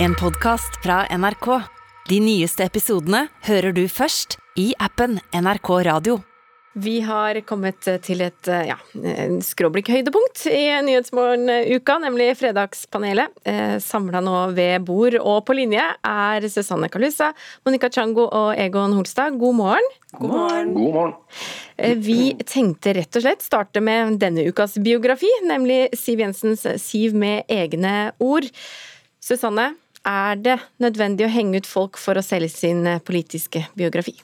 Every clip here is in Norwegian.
En podkast fra NRK. De nyeste episodene hører du først i appen NRK Radio. Vi har kommet til et ja, skråblikk-høydepunkt i Nyhetsmorgen-uka, nemlig Fredagspanelet. Eh, Samla nå ved bord og på linje er Susanne Kalusa, Monica Chango og Egon Holstad. God morgen. God morgen. God morgen. Eh, Vi tenkte rett og slett starte med denne ukas biografi, nemlig Siv Jensens Siv med egne ord. Susanne, er det nødvendig å henge ut folk for å selge sin politiske biografi?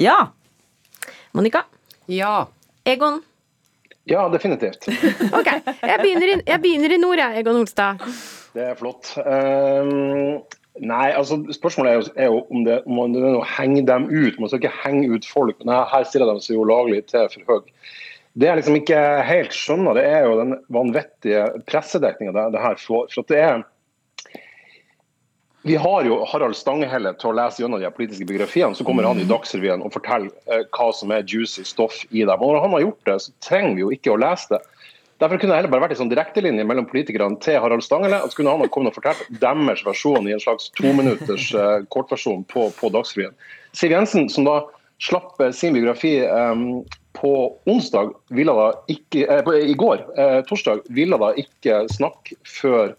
Ja. Monica? Ja. Egon? Ja, definitivt. Ok, jeg begynner i, jeg begynner i nord, jeg, Egon Olstad. Det er flott. Um, nei, altså Spørsmålet er jo, er jo om, det, om man er å henge dem ut. Man skal ikke henge ut folk. men her, her stiller de seg jo laglig til for høy. Det jeg liksom ikke helt skjønner, det er jo den vanvittige pressedekninga det, det her får. For at det er vi har jo Harald Stanghelle til å lese gjennom de politiske biografiene. Så kommer han i Dagsrevyen og forteller eh, hva som er juicy stoff i dem. Og når han har gjort det, så trenger vi jo ikke å lese det. Derfor kunne det heller bare vært en sånn direktelinje mellom politikerne til Harald Stanghelle. Og så kunne han ha kommet og fortalt deres versjon i en slags tominutters eh, kortversjon på, på Dagsrevyen. Siv Jensen, som da slapp eh, sin biografi eh, på onsdag, ville da ikke, eh, på, i går, torsdag, ville da ikke snakke før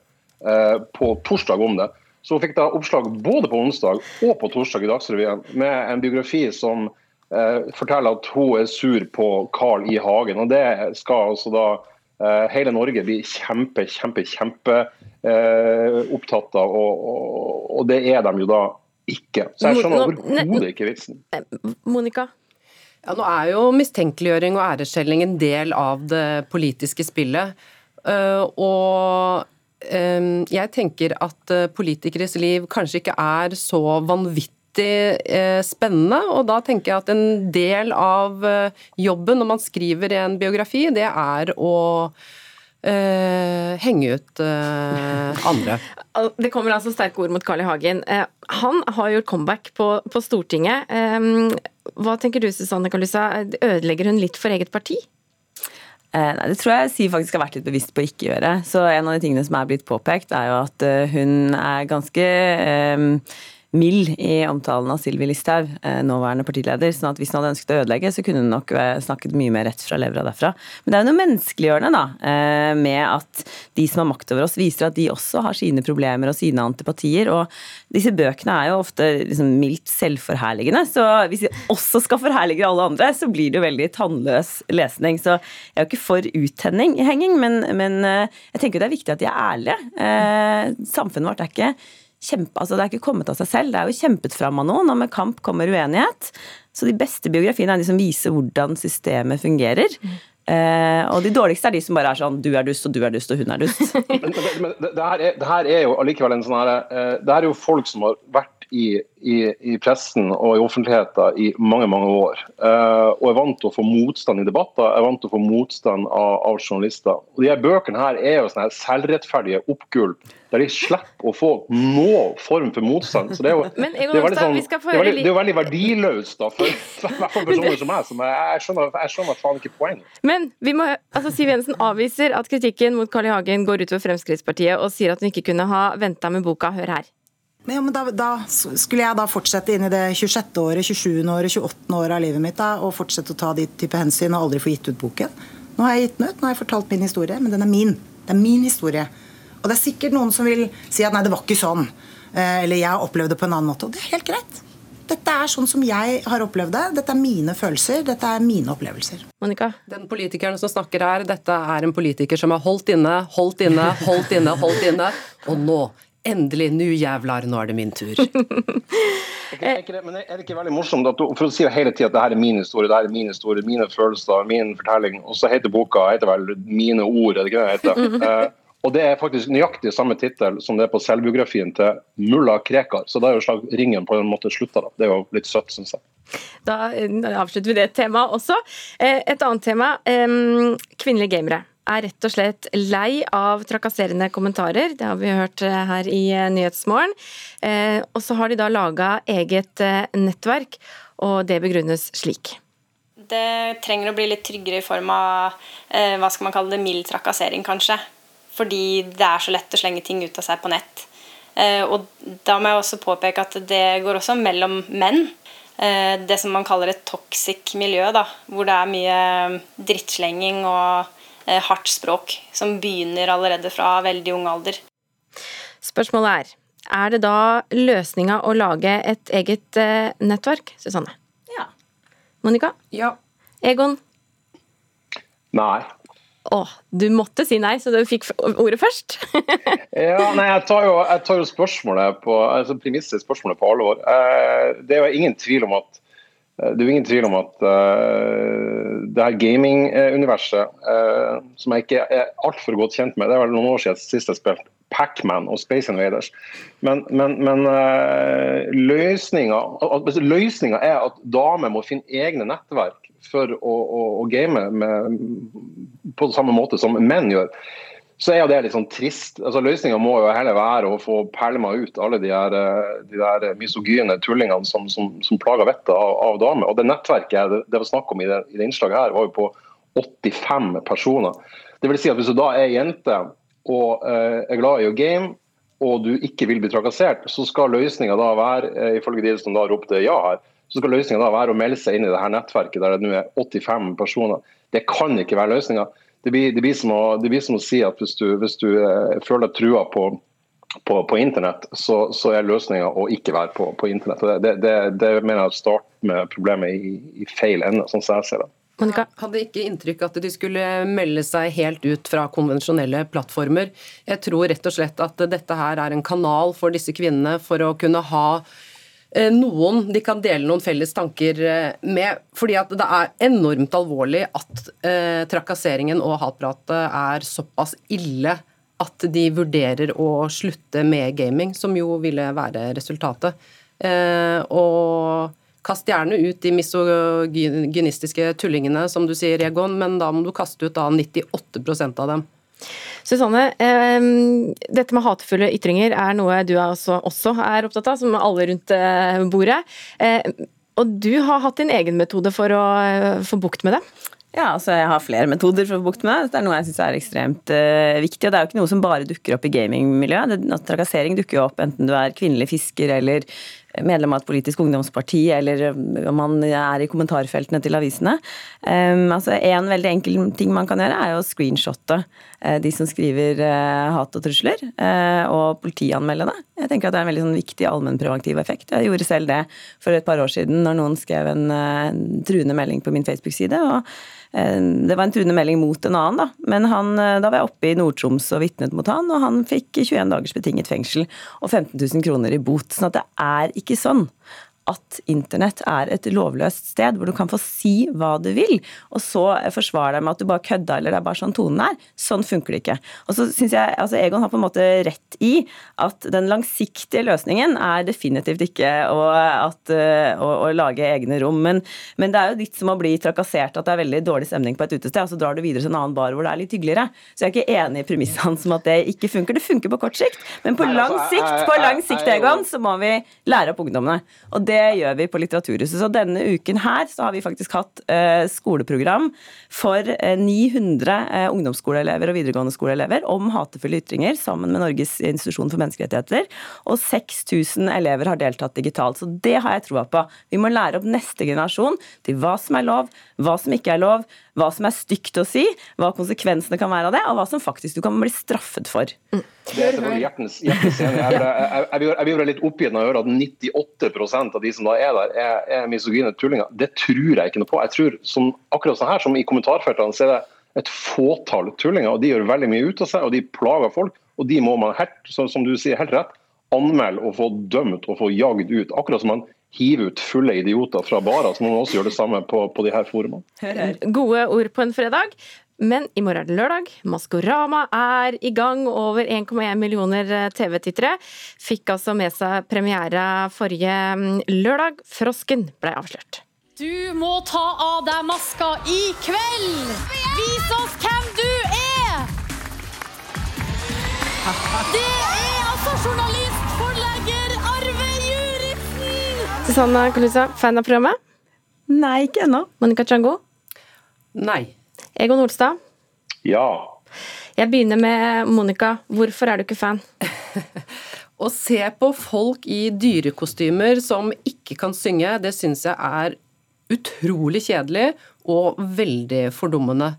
eh, på torsdag om det. Så hun fikk da oppslag både på onsdag og på torsdag i Dagsrevyen med en biografi som eh, forteller at hun er sur på Carl I. Hagen. Og det skal altså da eh, hele Norge bli kjempe, kjempe, kjempe eh, opptatt av, og, og, og det er de jo da ikke. Så jeg skjønner overhodet ikke vitsen. Monica? Ja, nå er jo mistenkeliggjøring og æresskjelling en del av det politiske spillet. Eh, og eh, jeg tenker at eh, politikeres liv kanskje ikke er så vanvittig eh, spennende, og da tenker jeg at en del av eh, jobben når man skriver en biografi, det er å eh, henge ut eh, andre. Det kommer altså sterke ord mot Carl I. Hagen. Han har gjort comeback på, på Stortinget. Eh, Hva tenker du, Susanne Kalusa? Ødelegger hun litt for eget parti? Eh, Nei, Det tror jeg Siv faktisk har vært litt bevisst på å ikke gjøre. Så en av de tingene som er blitt påpekt, er jo at eh, hun er ganske eh, mild i omtalen av Sylvi Listhaug, eh, nåværende partileder. sånn at hvis hun hadde ønsket å ødelegge, så kunne hun nok eh, snakket mye mer rett fra levra derfra. Men det er jo noe menneskeliggjørende da, eh, med at de som har makt over oss, viser at de også har sine problemer og sine antipatier. Og disse bøkene er jo ofte liksom mildt selvforherligende, så hvis de også skal forherlige alle andre, så blir det jo veldig tannløs lesning. Så jeg er jo ikke for uttenning, henging, men, men jeg tenker jo det er viktig at de er ærlige. Samfunnet vårt er ikke kjempe, altså Det er ikke kommet av seg selv, det er jo kjempet fram av noen, og med kamp kommer uenighet. Så de beste biografiene er de som viser hvordan systemet fungerer. Eh, og de dårligste er de som bare er sånn du er dust, og du er dust, og hun er dust. Men, men, men det, det, her er, det her er jo allikevel en sånn her eh, Det her er jo folk som har vært i, i, i pressen og i offentligheten i mange mange år. eh, og er vant til å få motstand i debatter, er vant til å få motstand av, av journalister. Og de her Bøkene her er jo sånne her selvrettferdige oppgulp der de slipper å få noen form for motstand. Så det er jo, Men det er veldig sånn- det er veldig, det er veldig verdiløst da, for, for, for personer som meg. Som jeg, jeg, skjønner, jeg skjønner faen ikke poenget. Men vi må, altså Siv Jensen avviser at kritikken mot Carl I. Hagen går utover Fremskrittspartiet, og sier at hun ikke kunne ha venta med boka. Hør her. Men, ja, men da, da skulle jeg da fortsette inn i det 26. året, 27. året, 28. året av livet mitt da, og fortsette å ta de type hensyn og aldri få gitt ut boken. Nå har jeg gitt den ut, nå har jeg fortalt min historie, men den er min. Det er min historie. Og det er sikkert noen som vil si at nei, det var ikke sånn. Eh, Eller jeg har opplevd det på en annen måte. Og det er helt greit. Dette er sånn som jeg har opplevd det. Dette er mine følelser. Dette er mine opplevelser. Monica? Den politikeren som snakker her, dette er en politiker som har holdt inne, holdt inne, holdt inne, holdt inne, og nå, endelig, nu jævlar, nå er det min tur. Er det, men er det ikke veldig morsomt at du, for å si hele tida at det her er min historie, det her er min historie, mine følelser, min fortelling, og så heter boka heter vel 'Mine ord', er det ikke det det heter? Eh, og det er faktisk nøyaktig samme tittel som det er på selvbiografien til mulla Krekar. Så da er jo slag ringen på en måte slutta. da. Det er jo litt søtt, syns jeg. Da eh, avslutter vi det temaet også. Eh, Et annet tema. Kvinnelige gamere er rett og slett lei av trakasserende kommentarer. Det har vi hørt eh, her i eh, Nyhetsmorgen. Eh, Og så har de da laga eget nettverk, og det begrunnes slik. Det trenger å bli litt tryggere i form av hva skal man kalle det, mild trakassering, kanskje. Fordi det er så lett å slenge ting ut av seg på nett. Og da må jeg også påpeke at det går også mellom menn. Det som man kaller et toxic miljø, da, hvor det er mye drittslenging og hardt språk, som begynner allerede fra veldig ung alder. Spørsmålet er er det da løsninga å lage et eget nettverk, Susanne? Ja. Monica? Ja. Egon? Nei. Å, du måtte si nei, så du fikk ordet først. ja, nei, jeg tar jo, jeg tar jo spørsmålet på, altså premisset spørsmålet på alvor. Uh, det er jo ingen tvil om at det er jo ingen tvil om at uh, det her gaming-universet, som jeg ikke er altfor godt kjent med, det er vel noen år siden sist jeg spilte Pacman og Space Invaders. Men, men, men uh, løsninga er at damer må finne egne nettverk for å, å, å game med, på samme måte som menn gjør, så er jo det litt sånn trist. Altså Løsninga må jo heller være å få pælma ut alle de der, de der misogyne tullingene som, som, som plager vettet av, av, damer. Og Det nettverket det, det var snakk om i det, i det, innslaget her, var jo på 85 personer. Det vil si at Hvis du da er jente og uh, er glad i å game, og du ikke vil bli trakassert, så skal løsninga da være, uh, ifølge de som da ropte ja her, så skal løsninga være å melde seg inn i det her nettverket der det nå er 85 personer. Det kan ikke være løsninga. Det, det, det blir, som å si at hvis du, hvis du eh, føler deg trua på, på, på internett, så, så er løsninga å ikke være på, på internett. Det, det, mener jeg starter med problemet i, i feil ende, sånn som jeg ser det. Monica? Hadde ikke inntrykk at de skulle melde seg helt ut fra konvensjonelle plattformer. Jeg tror rett og slett at dette her er en kanal for disse kvinnene for å kunne ha noen de kan dele noen felles tanker eh, med. fordi at det er enormt alvorlig at eh, trakasseringen og hatpratet er såpass ille at de vurderer å slutte med gaming, som jo ville være resultatet. Eh, og kast gjerne ut de misogynistiske tullingene, som du sier, Egon, men da må du kaste ut da 98% av dem. Susanne, eh, dette med hatefulle ytringer er noe du også, også, er opptatt av, som alle rundt eh, bordet. Eh, og du har hatt din egen metode for å eh, få bukt med det? Ja, altså jeg har flere metoder for å få bukt med det. Dette er noe jeg syns er ekstremt uh, viktig. Og det er jo ikke noe som bare dukker opp i gamingmiljøet. Trakassering dukker jo opp enten du er kvinnelig fisker eller medlem av et politisk ungdomsparti, eller om man er i kommentarfeltene til avisene. Um, altså En veldig enkel ting man kan gjøre, er å screenshotte uh, de som skriver uh, hat og trusler, og politianmelde det. Jeg tenker at det er en veldig sånn, viktig allmennpreventiv effekt. Jeg gjorde selv det for et par år siden når noen skrev en truende melding på min Facebook-side. og det var en truende melding mot en annen, da. Men han, da var jeg oppe i Nord-Troms og vitnet mot han, og han fikk 21 dagers betinget fengsel og 15 000 kroner i bot. sånn at det er ikke sånn at internett er et lovløst sted hvor du kan få si hva du vil, og så forsvare deg med at du bare kødda eller det er bare sånn tonen er. Sånn funker det ikke. Og så syns jeg altså Egon har på en måte rett i at den langsiktige løsningen er definitivt ikke å, at, å, å lage egne rom. Men, men, det er jo litt som å bli trakassert at det er veldig dårlig stemning på et utested, og så drar du videre til en annen bar hvor det er litt hyggeligere. Så jeg er ikke enig i premisset hans om at det ikke funker. Det funker på kort sikt, men på lang altså, sikt, på lang sikt, Egon, så må vi lære opp ungdommene. Og det gjør vi på Litteraturhuset. Så denne uken her så har vi faktisk hatt eh, skoleprogram for eh, 900 eh, ungdomsskoleelever og videregående skoleelever om hatefulle ytringer sammen med Norges institusjon for menneskerettigheter. Og 6000 elever har deltatt digitalt. Så det har jeg troa på. Vi må lære opp neste generasjon til hva som er lov, hva som ikke er lov, hva som er stygt å si, hva konsekvensene kan være av det, og hva som faktisk du kan bli straffet for. Mm. Det er selvfølgelig hjertens, hjertens enig. Jeg, jeg, jeg, jeg blir litt oppgitt når jeg hører at 98% av de som da er der, er, er misogyne tullinger. Det tror jeg ikke noe på. Jeg tror som, Akkurat sånn her som i kommentarfeltene, så er det et fåtall tullinger. og De gjør veldig mye ut av seg, og de plager folk. Og de må man helt, som du sier, helt rett, anmelde og få dømt og få jagd ut. Akkurat som man hive ut fulle idioter fra barer, så må man også gjøre det samme på, på de her forumene. Gode ord på en fredag. Men i morgen er det lørdag. Maskorama er i gang. Over 1,1 millioner eh, TV-tittere fikk altså med seg premiere forrige mm, lørdag. Frosken ble avslørt. Du må ta av deg maska i kveld! Vis oss hvem du er! Det er altså journalist, forlegger Arve Susanna Kalusa, fan av programmet? Nei, ikke ennå. Monica Chango? Nei. Egon Holstad? Ja. Jeg begynner med Monica. Hvorfor er du ikke fan? å se på folk i dyrekostymer som ikke kan synge, det syns jeg er utrolig kjedelig og veldig fordummende.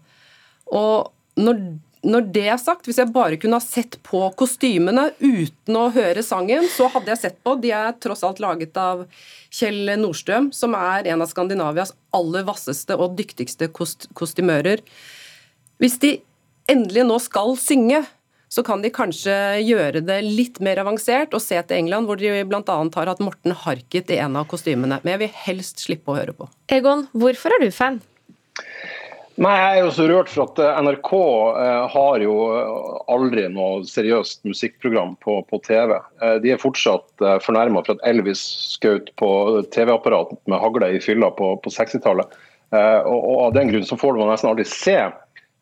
Og når, når, det er sagt, hvis jeg bare kunne ha sett på kostymene uten å høre sangen, så hadde jeg sett på. De er tross alt laget av Kjell Nordstrøm, som er en av Skandinavias aller vasseste og dyktigste kost kostymører. Hvis de endelig nå skal synge, så kan de kanskje gjøre det litt mer avansert og se til England, hvor de bl.a. har hatt Morten Harket i en av kostymene. Men jeg vil helst slippe å høre på. Egon, hvorfor er du fan? Nei, Jeg er jo så rørt for at eh, NRK eh, har jo eh, aldri noe seriøst musikkprogram på, på TV. De er fortsatt fornærma for at Elvis skjøt på TV-apparatet med hagle i fylla på, på 60-tallet. Eh, og, og, Av den grunn så får man nesten aldri se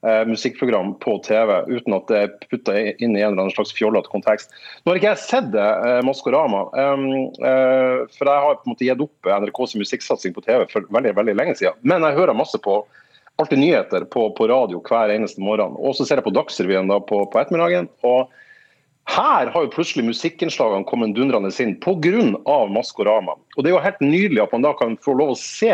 musikkprogram på TV uten at det er putta inn i en eller annen slags fjollete kontekst. Nå har ikke jeg sett det, Maskorama, for jeg har på en måte gitt opp NRKs musikksatsing på TV for veldig, veldig lenge siden. Men jeg hører masse på alltid nyheter på, på radio hver eneste morgen. Og så ser jeg på Dagsrevyen da på, på ettermiddagen. og her har jo plutselig musikkinnslagene kommet dundrende inn pga. Maskorama. Og Det er jo helt nydelig at man da kan få lov å se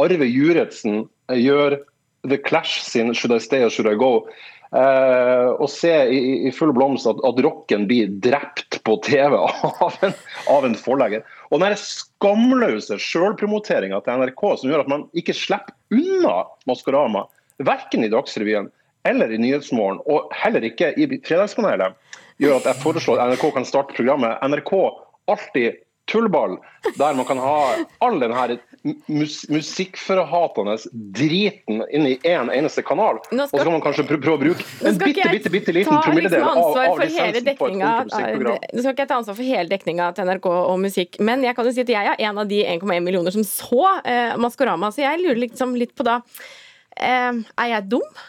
Arve Juretsen gjøre The Clash sin 'Should I Stay or Should I Go'. Og se i, i full blomst at, at, rocken blir drept på TV av en, av en forlegger. Og den skamløse sjølpromoteringa til NRK som gjør at man ikke slipper unna Maskorama, verken i Dagsrevyen eller i Nyhetsmorgen, og heller ikke i Fredagspanelet, gjør at jeg foreslår at NRK kan starte programmet NRK alltid tullball, der man kan ha all den her mus musikkforhatende driten inn i én en eneste kanal. og så kan man kanskje prøve å bruke en bitte, bitte, bitte liten liksom promilledel av, av lisensen på et musikkprogram. Nå skal ikke jeg ta ansvar for hele dekninga til NRK og musikk, men jeg kan jo si at jeg er en av de 1,1 millioner som så eh, Maskorama, så jeg lurer liksom litt på da eh, Er jeg dum?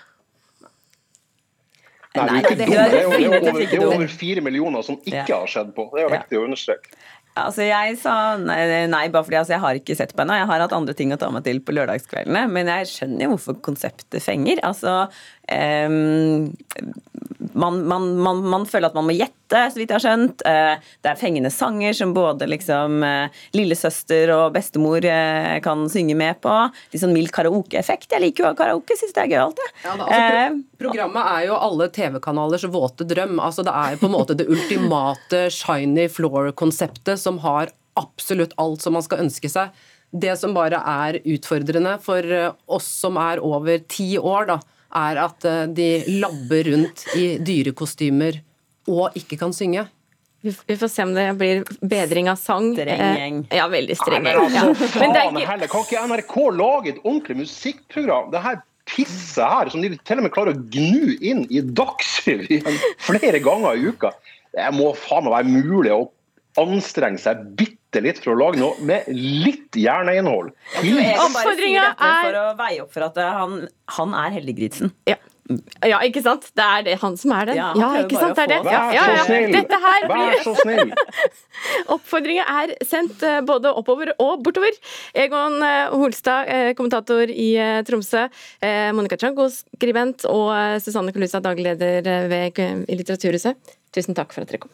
Nei, Nei, det, er, det, er over, det er over fire millioner som ikke har skjedd på. Det er jo viktig å understreke. Altså Jeg sa nei, nei bare fordi altså, jeg har ikke sett på henne. Jeg har hatt andre ting å ta meg til på lørdagskveldene. Men jeg skjønner jo hvorfor konseptet fenger. Altså um, man, man, man, man, føler at man må gjette, så vidt jeg har skjønt. Uh, det er fengende sanger som både liksom uh, lillesøster og bestemor uh, kan synge med på. Litt sånn mild karaokeeffekt. Jeg liker jo karaoke, syns det er gøyalt. Ja, altså, pro programmet er jo alle TV-kanalers våte drøm. Altså Det er jo på en måte det ultimate shiny floor-konseptet som har absolutt alt som man skal ønske seg. Det som bare er utfordrende for eh, oss som er over ti år, da, er at eh, de labber rundt i dyrekostymer og ikke kan synge. Vi får se om det blir bedring av sang. Streng eh, gjeng. Ja, veldig streng gjeng. Altså, ja. Men faen heller, kan ikke NRK lage et ordentlig musikkprogram? Det her pisset her, som de til og med klarer å gnu inn i Dagsrevyen flere ganger i uka. Det må faen meg være mulig å anstrenge seg bitte litt for å lage noe med litt hjerneinnhold. Oppfordringa er For å veie opp for at han, han er heldiggrisen. Ja. Ja, ikke sant? Det er det, han som er det. Ja, ja ikke sant? Det er det. Vær ja, så snill! Dette her Vær så snill! Oppfordringa er sendt eh, både oppover og bortover. Egon eh, Holstad, eh, kommentator i Tromsø. Monica Chango, skribent. Og Susanne Kolusa, daglig leder ved Litteraturhuset. Tusen takk for at dere kom.